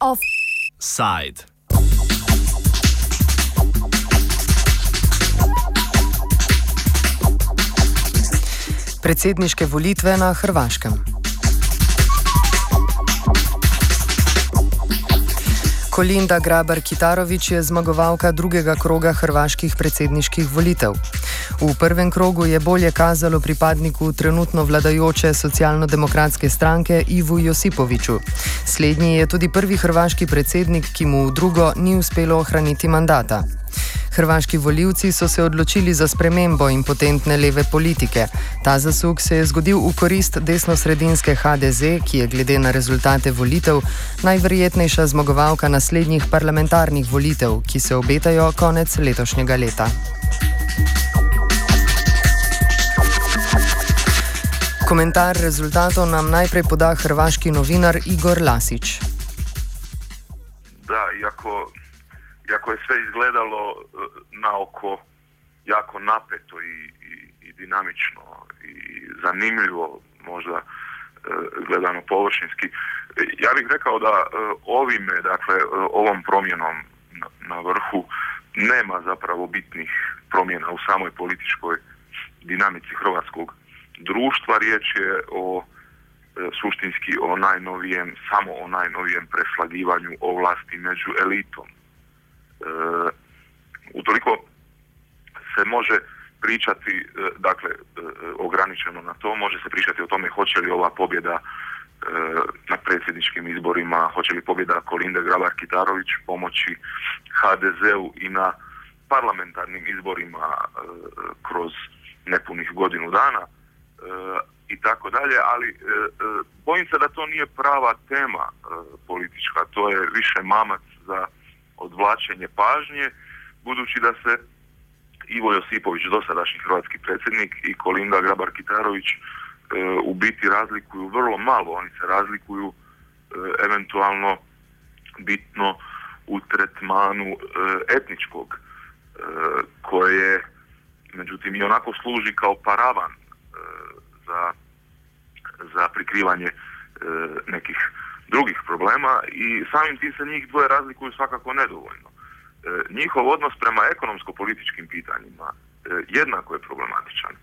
Offside. Predsedniške volitve na Hrvaškem. Kolinda Grabar Kitarovič je zmagovalka drugega kroga hrvaških predsedniških volitev. V prvem krogu je bolje kazalo pripadniku trenutno vladajoče socialno-demokratske stranke Ivu Josipoviču. Slednji je tudi prvi hrvaški predsednik, ki mu v drugo ni uspelo ohraniti mandata. Hrvaški voljivci so se odločili za spremembo impotentne leve politike. Ta zasuk se je zgodil v korist desno-sredinske HDZ, ki je glede na rezultate volitev najverjetnejša zmagovalka naslednjih parlamentarnih volitev, ki se obetajo konec letošnjega leta. Komentar rezultatov nam najprej poda hrvaški novinar Igor Lasič. Da, jako iako je sve izgledalo e, na oko jako napeto i, i, i dinamično i zanimljivo možda e, gledano površinski. Ja bih rekao da e, ovime, dakle, ovom promjenom na vrhu nema zapravo bitnih promjena u samoj političkoj dinamici hrvatskog društva. Riječ je o suštinski o najnovijem, samo o najnovijem preslagivanju ovlasti među elitom. E, utoliko se može pričati, e, dakle, e, ograničeno na to, može se pričati o tome hoće li ova pobjeda na predsjedničkim izborima, hoće li pobjeda Kolinde Grabar-Kitarović pomoći HDZ-u i na parlamentarnim izborima kroz nepunih godinu dana i tako dalje, ali bojim se da to nije prava tema politička, to je više mamac za odvlačenje pažnje, budući da se Ivo Josipović, dosadašnji hrvatski predsjednik i Kolinda Grabar-Kitarović e, u biti razlikuju vrlo malo, oni se razlikuju e, eventualno bitno u tretmanu e, etničkog koje međutim i onako služi kao paravan za, za prikrivanje nekih drugih problema i samim tim se njih dvoje razlikuju svakako nedovoljno. E, njihov odnos prema ekonomsko-političkim pitanjima e, jednako je problematičan. E,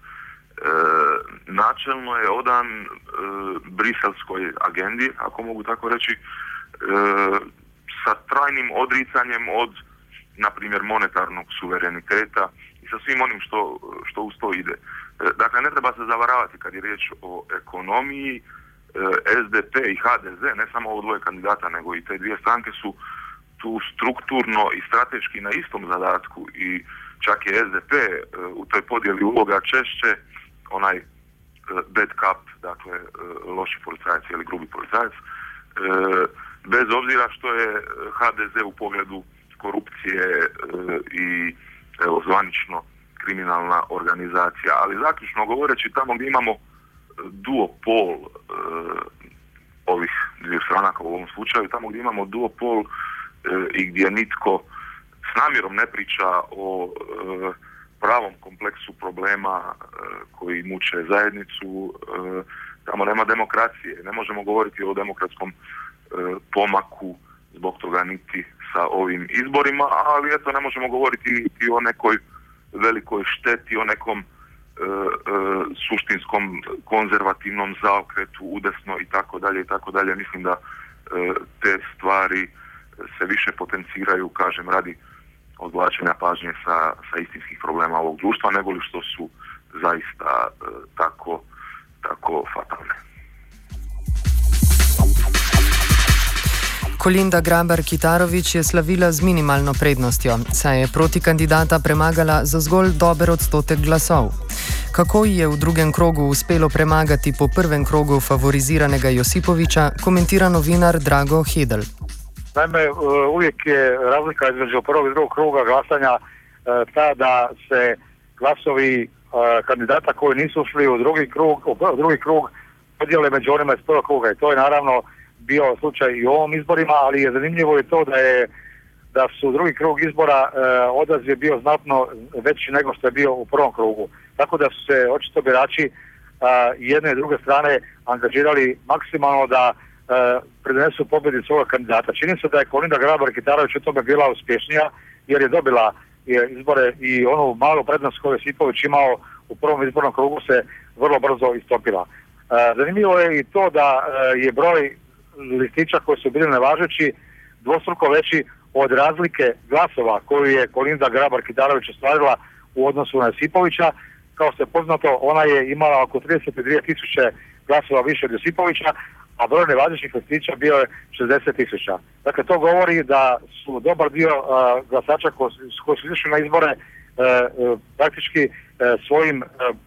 načelno je odan e, briselskoj agendi, ako mogu tako reći, sa trajnim odricanjem od, na primjer, monetarnog suvereniteta i sa svim onim što, što uz to ide. Dakle, ne treba se zavaravati kad je riječ o ekonomiji, E, SDP i HDZ, ne samo ovo dvoje kandidata, nego i te dvije stranke su tu strukturno i strateški na istom zadatku i čak je SDP e, u toj podjeli uloga češće onaj e, bad cup, dakle loši policajac ili grubi policajac, bez obzira što je HDZ u pogledu korupcije i evo, zvanično kriminalna organizacija. Ali zaključno govoreći tamo gdje imamo duopol e, ovih dvije stranaka u ovom slučaju, tamo gdje imamo duopol e, i gdje nitko s namjerom ne priča o e, pravom kompleksu problema koji muče zajednicu, tamo nema demokracije. Ne možemo govoriti o demokratskom pomaku zbog toga niti sa ovim izborima, ali eto ne možemo govoriti i o nekoj velikoj šteti, o nekom suštinskom konzervativnom zaokretu udesno i tako dalje i tako dalje. Mislim da e, te stvari se više potenciraju, kažem, radi odvlačenja pažnje sa, sa istinskih problema ovog društva, nego li što su zaista tako, tako fatalne. Kolinda Grabar-Kitarovič je slavila z minimalno prednostjo, saj je proti kandidata premagala za zgolj dober odstotek glasov. Kako ji je v drugem krogu uspelo premagati po prvem krogu favoriziranega Josipoviča, komentira novinar Drago Hedel. Naime, e, uvijek je razlika između prvog i drugog kruga glasanja e, ta da se glasovi e, kandidata koji nisu ušli u drugi krug, u drugi krug podijele među onima iz prvog kruga i to je naravno bio slučaj i u ovom izborima, ali je zanimljivo je to da je da su drugi krug izbora odaziv bio znatno veći nego što je bio u prvom krugu. Tako da su se očito birači jedne i druge strane angažirali maksimalno da prenesu pobjedi svoga kandidata. Čini se da je Kolinda Grabar-Kitarović u tome bila uspješnija jer je dobila izbore i onu malu prednost koju je Sipović imao u prvom izbornom krugu se vrlo brzo istopila. Zanimljivo je i to da je broj listića koji su bili nevažeći dvostruko veći od razlike glasova koju je Kolinda Grabar-Kitarović ostvarila u odnosu na Josipovića. Kao što je poznato, ona je imala oko 32 tisuće glasova više od Josipovića, a broj nevažećih listića bio je 60 tisuća. Dakle, to govori da su dobar dio glasača koji, su išli na izbore praktički svojim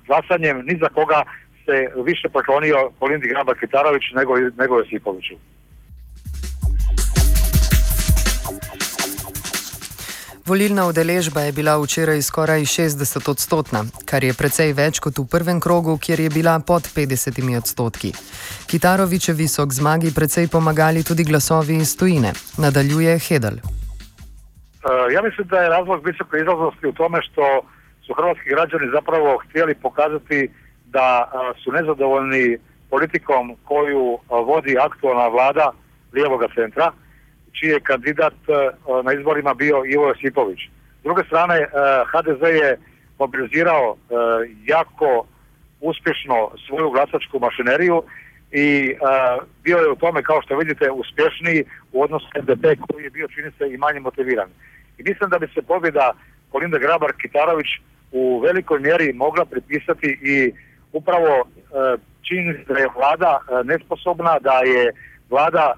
glasanjem ni za koga se više poklonio Kolindi Grabar Kitarović nego, nego Josipoviću. Volilna udeležba je bila včeraj skoraj 60 odstotna, kar je precej več kot v prvem krogu, kjer je bila pod 50 odstotki. Kitarovičevi so k zmagi precej pomagali tudi glasovi iz tujine, nadaljuje Hedel. Uh, ja mislim, da je razlog visoke izlaznosti u tome što su hrvatski građani zapravo htjeli pokazati da su nezadovoljni politikom koju vodi aktualna vlada lijevoga centra, čiji je kandidat na izborima bio Ivo Josipović. S druge strane, HDZ je mobilizirao jako uspješno svoju glasačku mašineriju i bio je u tome, kao što vidite, uspješniji u odnosu SDP koji je bio, čini se, i manje motiviran. I mislim da bi se pobjeda Kolinda Grabar-Kitarović u velikoj mjeri mogla pripisati i upravo čini da je vlada nesposobna, da je vlada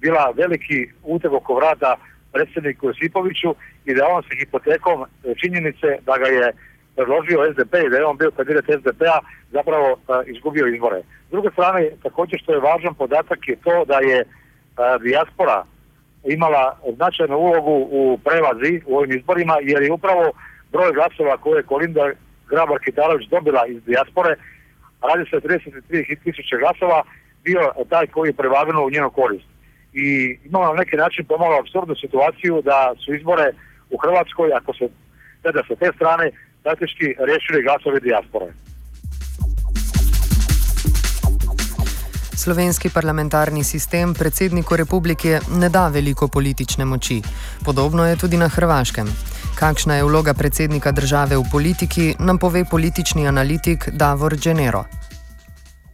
bila veliki uteg oko vrata predsjedniku Josipoviću i da on se hipotekom e, činjenice da ga je predložio SDP i da je on bio kandidat SDP-a zapravo izgubio izbore. S druge strane, također što je važan podatak je to da je dijaspora imala značajnu ulogu u prevazi u ovim izborima jer je upravo broj glasova koje je Kolinda Grabar Kitarović dobila iz dijaspore, radi se o 33 tisuće glasova, bio taj koji je prevagnuo u njenu korist i imamo na neki način pomalo absurdnu situaciju da su izbore u Hrvatskoj, ako se gleda sa te strane, praktički rješili glasovi dijaspore. Slovenski parlamentarni sistem predsedniku republike ne da veliko politične moči. Podobno je tudi na Hrvaškem. Kakšna je vloga predsednika države v politiki, nam pove politični analitik Davor Genero.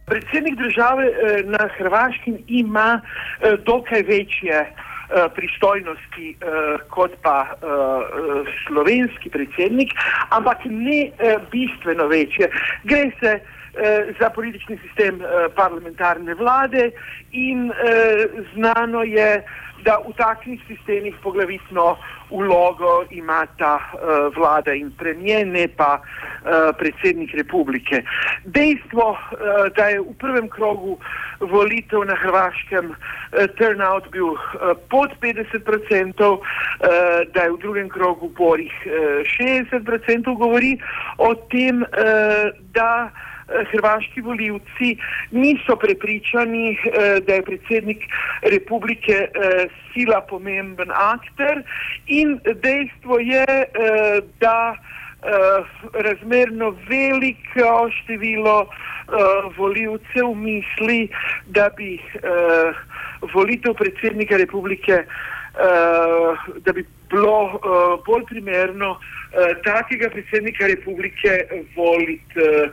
Predsednik države eh, na Hrvaškem ima eh, dokaj večje eh, pristojnosti kot pa slovenski predsednik, ampak ne bistveno večje. Gre se za politični sistem parlamentarne vlade in znano je, da v takšnih sistemih poglavitno vlogo imata uh, vlada in premije, ne pa uh, predsednik republike. Dejstvo, uh, da je v prvem krogu volitev na Hrvaškem uh, turnout bil uh, pod 50%, uh, da je v drugem krogu borih uh, 60%, govori o tem, uh, da hrvaški voljivci niso prepričani, eh, da je predsednik republike eh, sila pomemben akter in dejstvo je, eh, da razmerno veliko število voljivcev misli, da bi volitev predsednika republike da bi bilo uh, bolj primerno uh, takega predsednika republike voliti uh,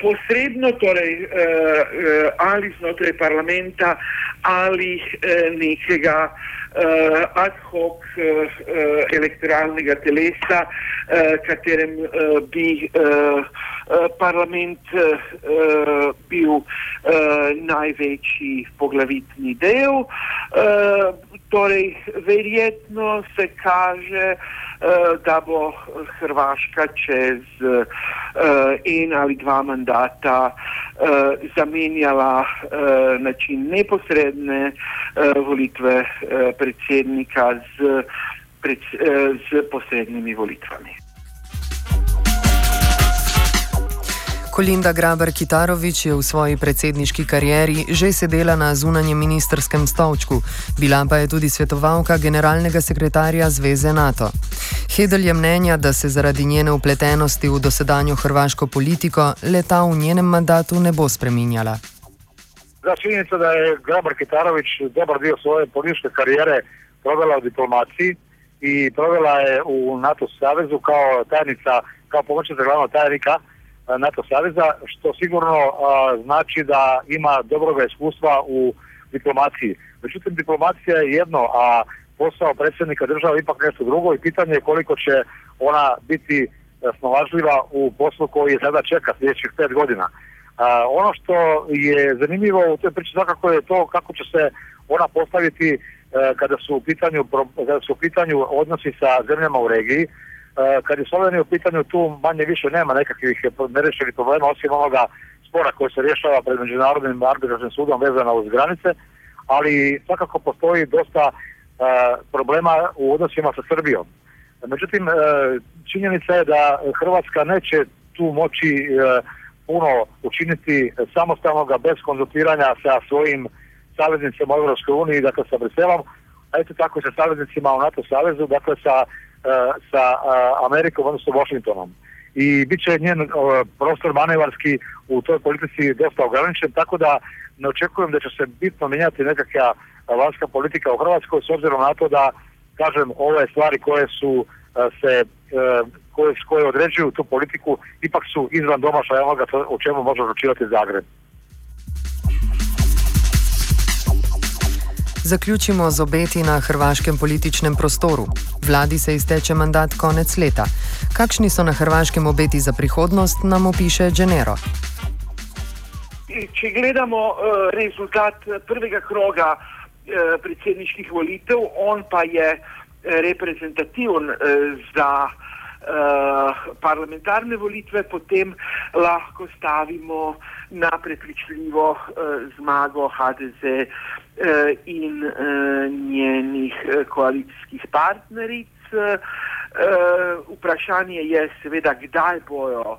posredno, torej uh, uh, ali znotraj parlamenta ali uh, nekega uh, ad hoc uh, elektoralnega telesa, uh, katerem uh, bi uh, uh, parlament uh, bil uh, največji poglavitni del. Uh, torej, verjetno se kaže, uh, da bo Hrvaška čez uh, en ali dva mandata uh, zamenjala način neposredne volitve predsednika z, pred, z posrednimi volitvami. Kolinda Graber-Kitarovič je v svoji predsedniški karieri že sedela na zunanjem ministerskem stolčku, bila pa je tudi svetovalka generalnega sekretarja Zveze NATO. Hedel je mnenja, da se zaradi njene upletenosti v dosedanjo hrvaško politiko leta v njenem mandatu ne bo spreminjala. Za činjenica, da je Graber-Kitarovič dobar dio svoje političke karijere provela u diplomaciji i provela je u NATO savezu kao tajnica, kao pomoćnica glavnog tajnika NATO saveza, što sigurno a, znači da ima dobroga iskustva u diplomaciji. Međutim, diplomacija je jedno, a posao predsjednika države ipak nešto drugo i pitanje je koliko će ona biti e, snalažljiva u poslu koji je sada čeka sljedećih pet godina. A, ono što je zanimljivo u toj priči svakako je to kako će se ona postaviti kada su u pitanju kada su u pitanju odnosi sa zemljama u regiji. E, kad je Slovenija u pitanju tu manje više nema nekakvih nerešenih problema osim onoga spora koji se rješava pred Međunarodnim arbitražnim sudom vezano uz granice, ali svakako postoji dosta e, problema u odnosima sa Srbijom. Međutim, činjenica je da Hrvatska neće tu moći puno učiniti samostalnoga bez konzultiranja sa svojim saveznicima u Europskoj uniji, dakle sa Briselom, a eto tako i sa saveznicima u NATO savezu, dakle sa, sa uh, Amerikom, odnosno Washingtonom. I bit će njen uh, prostor manevarski u toj politici dosta ograničen, tako da ne očekujem da će se bitno mijenjati nekakva vanjska politika u Hrvatskoj s obzirom na to da, kažem, ove stvari koje su se koje, koje određuju tu politiku ipak su izvan domašaja onoga o čemu može odlučivati Zagreb. Zaključimo z obeti na hrvaškem političnem prostoru. Vladi se izteče mandat konec leta. Kakšni so na hrvaškem obeti za prihodnost, nam opiše Genero. Če gledamo uh, rezultat prvega kroga uh, predsedniških volitev, on pa je reprezentativen za parlamentarne volitve, potem lahko stavimo na prepričljivo uh, zmago HDZ. Uh, in eh, njenih eh, koalicijskih partneric. Vprašanje je seveda, kdaj bojo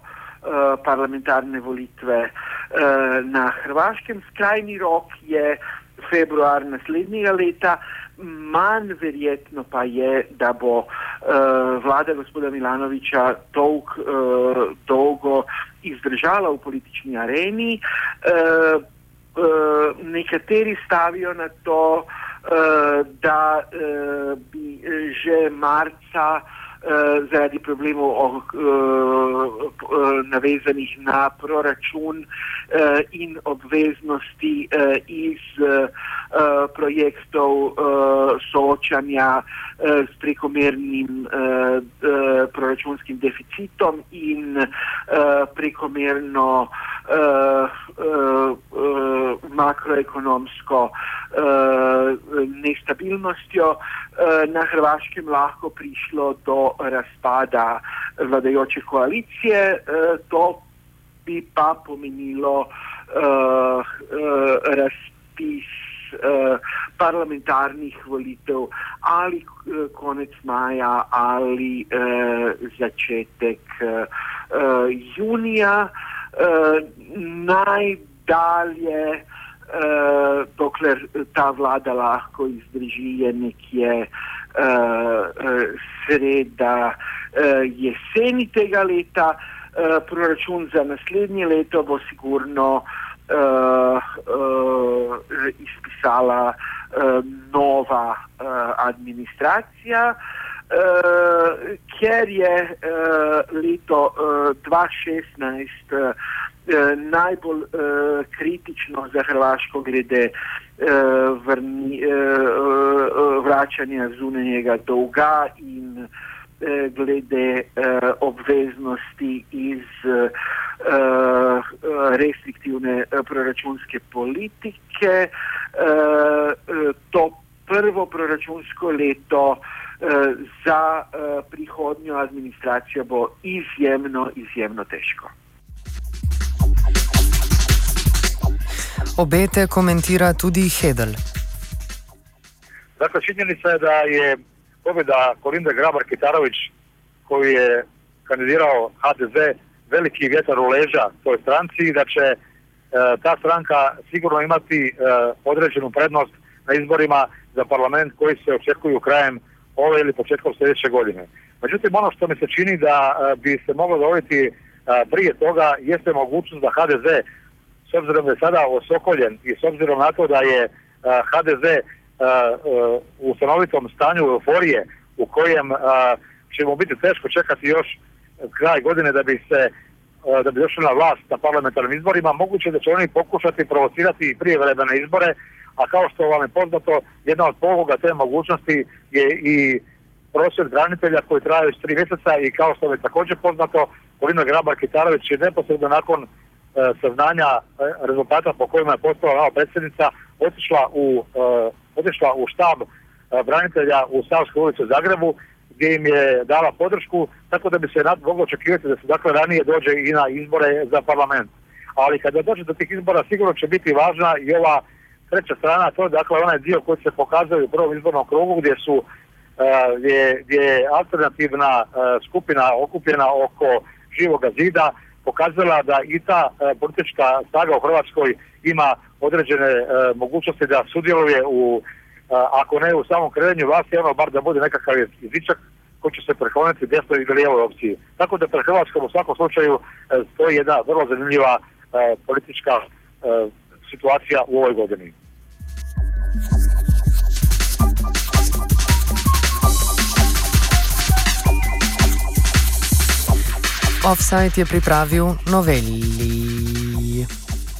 parlamentarne volitve na Hrvaškem. Skrajni rok je februar naslednjega leta. Manj verjetno pa je, da bo uh, vlada gospoda Milanoviča dolg, uh, dolgo izdržala v politični areni. Uh, uh, nekateri stavijo na to, uh, da uh, bi že marca uh, Eh, zaradi problemov oh, eh, navezanih na proračun eh, in obveznosti eh, iz eh, projektov soočanja s prekomernim proračunskim deficitom in prekomerno makroekonomsko nestabilnostjo na Hrvaškem lahko prišlo do razpada vladajoče koalicije. Uh, to bi pa pomenilo uh, razpis parlamentarnih volitev ali konec maja ali začetek junija. Najdalje, uh, dokler ta vlada lahko izdrži, je nekje uh, sreda uh, jeseni tega leta. Uh, proračun za naslednje leto bo sigurno uh, uh, izpisala uh, nova uh, administracija. Uh, ker je uh, leto uh, 2016 uh, najbolj uh, kritično za Hrvaško glede uh, vrni, uh, vračanja zunanjega dolga in uh, glede uh, obveznosti iz uh, restriktivne proračunske politike. Uh, to prvo proračunsko leto uh, za uh, prihodnjo administracijo bo izjemno, izjemno težko. Obete komentira tudi Hedel. Dakle, činjenica je da je pobjeda Kolinde Grabar-Kitarović, koju je kandidirao HDZ veliki vjetar u leža toj stranci i da će ta stranka sigurno imati određenu prednost na izborima za parlament koji se očekuju krajem ove ili početkom sljedeće godine. Međutim, ono što mi se čini da bi se moglo dovoditi prije toga jeste mogućnost da HDZ, s obzirom da je sada osokoljen i s obzirom na to da je HDZ u stanovitom stanju euforije u kojem ćemo biti teško čekati još kraj godine da bi se da bi došli na vlast na parlamentarnim izborima, moguće da će oni pokušati provocirati prijevremene izbore, a kao što vam je poznato, jedna od poluga te mogućnosti je i prosvjed branitelja koji traju s tri mjeseca i kao što je također poznato, Polina Grabar Kitarović je neposredno nakon e, saznanja e, rezultata po kojima je postala nova predsjednica otišla u, e, otišla u štab e, branitelja u Savskoj ulici u Zagrebu gdje im je dala podršku, tako da bi se moglo očekivati da se dakle ranije dođe i na izbore za parlament. Ali kada dođe do tih izbora sigurno će biti važna i ova treća strana, to je dakle onaj dio koji se pokazuje u prvom izbornom krugu gdje su gdje, gdje je alternativna skupina okupljena oko živoga zida pokazala da i ta politička snaga u Hrvatskoj ima određene mogućnosti da sudjeluje u ako ne u samom kredenju vlasti, ono bar da bude nekakav jezičak koji će se prekloniti desnoj ili lijevoj opciji. Tako da pred Hrvatskom u svakom slučaju stoji jedna vrlo zanimljiva politička situacija u ovoj godini. Offside je pripravil noveli.